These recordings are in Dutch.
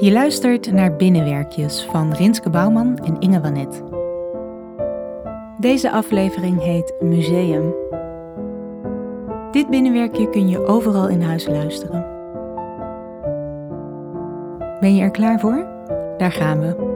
Je luistert naar Binnenwerkjes van Rinske Bouwman en Inge Wanet. Deze aflevering heet Museum. Dit binnenwerkje kun je overal in huis luisteren. Ben je er klaar voor? Daar gaan we.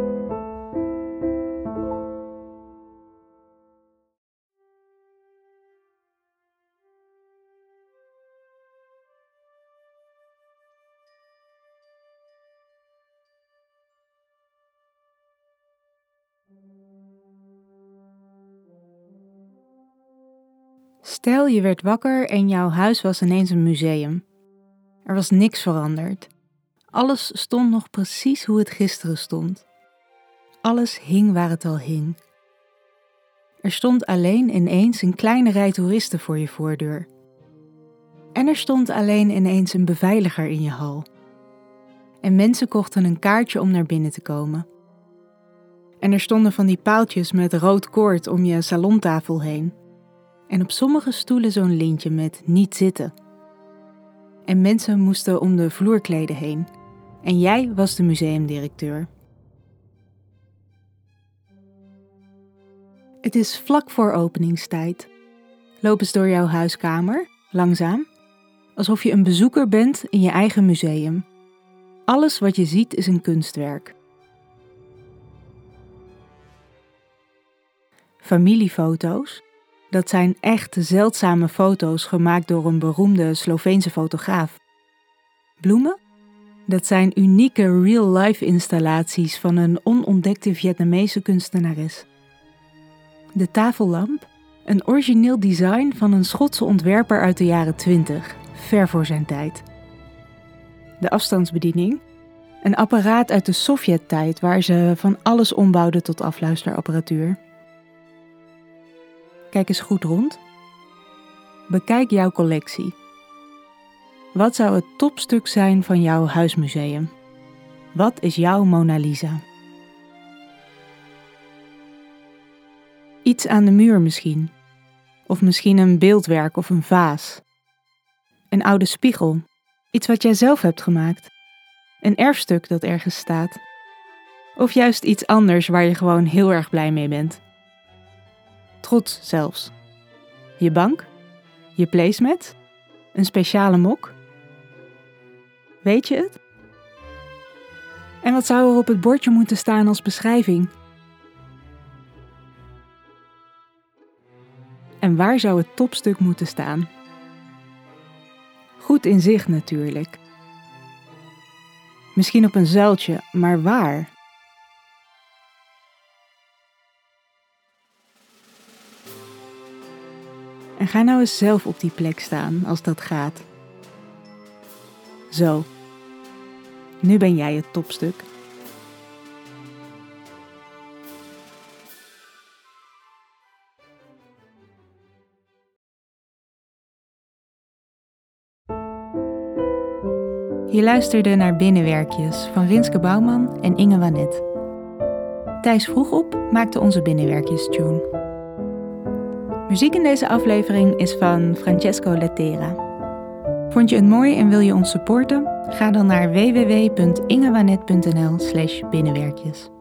Stel je werd wakker en jouw huis was ineens een museum. Er was niks veranderd. Alles stond nog precies hoe het gisteren stond. Alles hing waar het al hing. Er stond alleen ineens een kleine rij toeristen voor je voordeur. En er stond alleen ineens een beveiliger in je hal. En mensen kochten een kaartje om naar binnen te komen. En er stonden van die paaltjes met rood koord om je salontafel heen en op sommige stoelen zo'n lintje met niet zitten. En mensen moesten om de vloerkleden heen. En jij was de museumdirecteur. Het is vlak voor openingstijd. Loop eens door jouw huiskamer, langzaam, alsof je een bezoeker bent in je eigen museum. Alles wat je ziet is een kunstwerk. Familiefoto's, dat zijn echt zeldzame foto's gemaakt door een beroemde Sloveense fotograaf. Bloemen? Dat zijn unieke real-life installaties van een onontdekte Vietnamese kunstenares. De tafellamp? Een origineel design van een Schotse ontwerper uit de jaren 20, ver voor zijn tijd. De afstandsbediening? Een apparaat uit de Sovjet-tijd waar ze van alles ombouwden tot afluisterapparatuur. Kijk eens goed rond. Bekijk jouw collectie. Wat zou het topstuk zijn van jouw huismuseum? Wat is jouw Mona Lisa? Iets aan de muur misschien. Of misschien een beeldwerk of een vaas. Een oude spiegel. Iets wat jij zelf hebt gemaakt. Een erfstuk dat ergens staat. Of juist iets anders waar je gewoon heel erg blij mee bent. Trots zelfs. Je bank? Je placemat? Een speciale mok? Weet je het? En wat zou er op het bordje moeten staan als beschrijving? En waar zou het topstuk moeten staan? Goed in zicht natuurlijk. Misschien op een zuiltje, maar waar? En ga nou eens zelf op die plek staan als dat gaat. Zo. Nu ben jij het topstuk. Je luisterde naar Binnenwerkjes van Rinske Bouwman en Inge Wanet. Thijs vroeg op maakte onze Binnenwerkjes tune. Muziek in deze aflevering is van Francesco Lettera. Vond je het mooi en wil je ons supporten? Ga dan naar www.ingewanet.nl/binnenwerkjes.